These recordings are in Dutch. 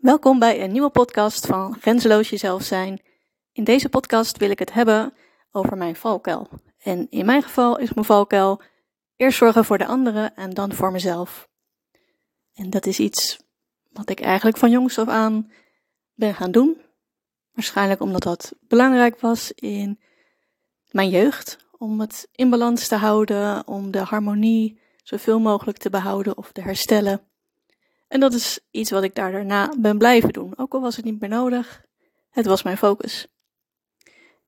Welkom bij een nieuwe podcast van Grenzeloos Jezelf Zijn. In deze podcast wil ik het hebben over mijn valkuil. En in mijn geval is mijn valkuil eerst zorgen voor de anderen en dan voor mezelf. En dat is iets wat ik eigenlijk van jongs af aan ben gaan doen. Waarschijnlijk omdat dat belangrijk was in mijn jeugd. Om het in balans te houden, om de harmonie zoveel mogelijk te behouden of te herstellen. En dat is iets wat ik daar daarna ben blijven doen. Ook al was het niet meer nodig, het was mijn focus.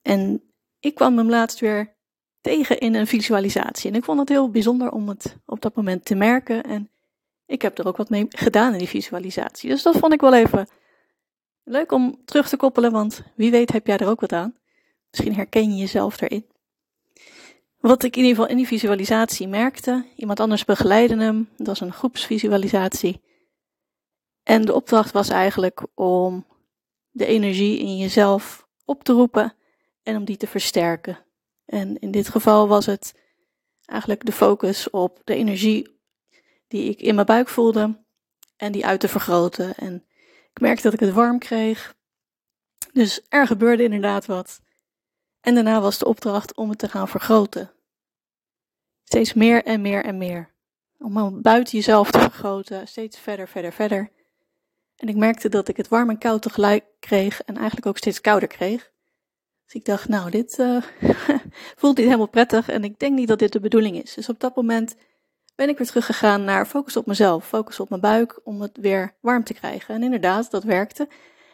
En ik kwam hem laatst weer tegen in een visualisatie. En ik vond het heel bijzonder om het op dat moment te merken. En ik heb er ook wat mee gedaan in die visualisatie. Dus dat vond ik wel even leuk om terug te koppelen, want wie weet heb jij er ook wat aan. Misschien herken je jezelf erin. Wat ik in ieder geval in die visualisatie merkte, iemand anders begeleidde hem, dat was een groepsvisualisatie. En de opdracht was eigenlijk om de energie in jezelf op te roepen en om die te versterken. En in dit geval was het eigenlijk de focus op de energie die ik in mijn buik voelde en die uit te vergroten. En ik merkte dat ik het warm kreeg. Dus er gebeurde inderdaad wat. En daarna was de opdracht om het te gaan vergroten. Steeds meer en meer en meer. Om buiten jezelf te vergroten, steeds verder, verder, verder. En ik merkte dat ik het warm en koud tegelijk kreeg en eigenlijk ook steeds kouder kreeg. Dus ik dacht, nou, dit uh, voelt niet helemaal prettig en ik denk niet dat dit de bedoeling is. Dus op dat moment ben ik weer teruggegaan naar focus op mezelf, focus op mijn buik om het weer warm te krijgen. En inderdaad, dat werkte.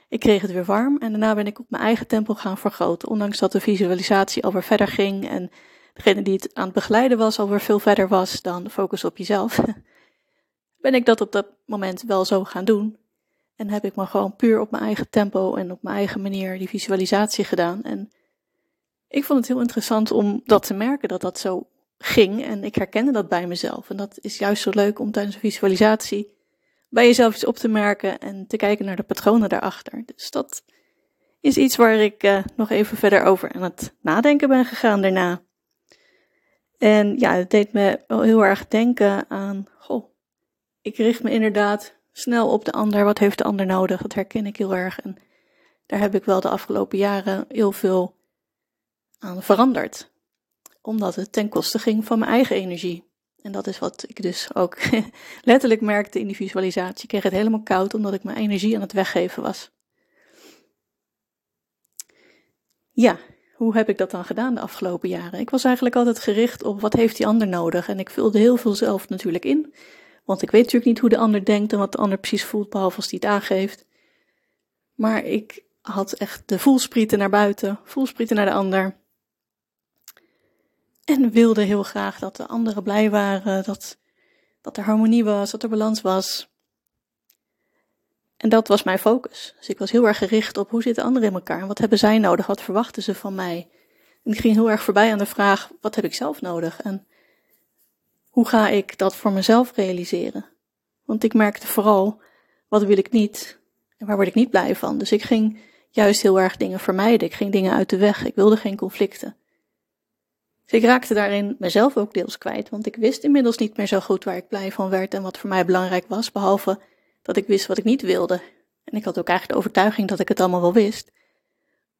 Ik kreeg het weer warm en daarna ben ik op mijn eigen tempo gaan vergroten. Ondanks dat de visualisatie alweer verder ging en degene die het aan het begeleiden was alweer veel verder was dan focus op jezelf. ben ik dat op dat moment wel zo gaan doen. En heb ik maar gewoon puur op mijn eigen tempo en op mijn eigen manier die visualisatie gedaan. En ik vond het heel interessant om dat te merken dat dat zo ging. En ik herkende dat bij mezelf. En dat is juist zo leuk om tijdens een visualisatie bij jezelf iets op te merken en te kijken naar de patronen daarachter. Dus dat is iets waar ik uh, nog even verder over aan het nadenken ben gegaan daarna. En ja, het deed me wel heel erg denken aan, goh, ik richt me inderdaad snel op de ander. Wat heeft de ander nodig? Dat herken ik heel erg. En daar heb ik wel de afgelopen jaren heel veel aan veranderd. Omdat het ten koste ging van mijn eigen energie. En dat is wat ik dus ook letterlijk merkte in die visualisatie. Ik kreeg het helemaal koud omdat ik mijn energie aan het weggeven was. Ja, hoe heb ik dat dan gedaan de afgelopen jaren? Ik was eigenlijk altijd gericht op wat heeft die ander nodig. En ik vulde heel veel zelf natuurlijk in. Want ik weet natuurlijk niet hoe de ander denkt en wat de ander precies voelt, behalve als hij het aangeeft. Maar ik had echt de voelsprieten naar buiten, voelsprieten naar de ander. En wilde heel graag dat de anderen blij waren, dat, dat er harmonie was, dat er balans was. En dat was mijn focus. Dus ik was heel erg gericht op hoe zitten anderen in elkaar? Wat hebben zij nodig? Wat verwachten ze van mij? En ik ging heel erg voorbij aan de vraag, wat heb ik zelf nodig? En hoe ga ik dat voor mezelf realiseren? Want ik merkte vooral, wat wil ik niet en waar word ik niet blij van? Dus ik ging juist heel erg dingen vermijden. Ik ging dingen uit de weg. Ik wilde geen conflicten. Dus ik raakte daarin mezelf ook deels kwijt, want ik wist inmiddels niet meer zo goed waar ik blij van werd en wat voor mij belangrijk was, behalve dat ik wist wat ik niet wilde. En ik had ook eigenlijk de overtuiging dat ik het allemaal wel wist.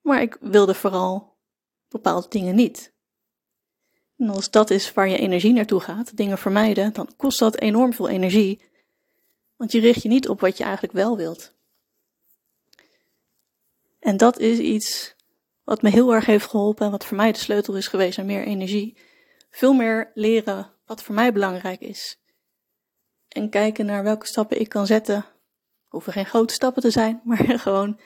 Maar ik wilde vooral bepaalde dingen niet. En als dat is waar je energie naartoe gaat, dingen vermijden, dan kost dat enorm veel energie. Want je richt je niet op wat je eigenlijk wel wilt. En dat is iets wat me heel erg heeft geholpen en wat voor mij de sleutel is geweest naar meer energie. Veel meer leren wat voor mij belangrijk is. En kijken naar welke stappen ik kan zetten. Hoeven geen grote stappen te zijn, maar gewoon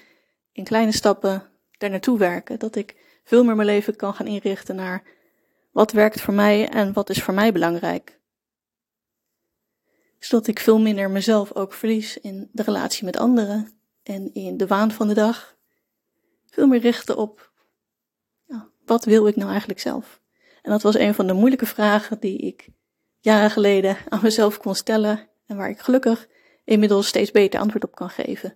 in kleine stappen daar naartoe werken. Dat ik veel meer mijn leven kan gaan inrichten naar wat werkt voor mij en wat is voor mij belangrijk? Zodat ik veel minder mezelf ook verlies in de relatie met anderen en in de waan van de dag. Veel meer richten op ja, wat wil ik nou eigenlijk zelf? En dat was een van de moeilijke vragen die ik jaren geleden aan mezelf kon stellen en waar ik gelukkig inmiddels steeds beter antwoord op kan geven.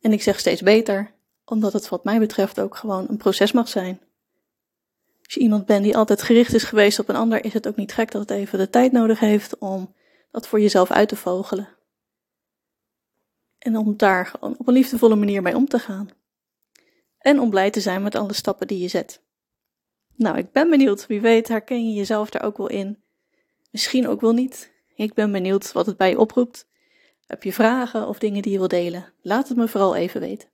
En ik zeg steeds beter, omdat het wat mij betreft ook gewoon een proces mag zijn. Als je iemand bent die altijd gericht is geweest op een ander, is het ook niet gek dat het even de tijd nodig heeft om dat voor jezelf uit te vogelen. En om daar gewoon op een liefdevolle manier mee om te gaan. En om blij te zijn met alle stappen die je zet. Nou, ik ben benieuwd. Wie weet herken je jezelf daar ook wel in. Misschien ook wel niet. Ik ben benieuwd wat het bij je oproept. Heb je vragen of dingen die je wil delen? Laat het me vooral even weten.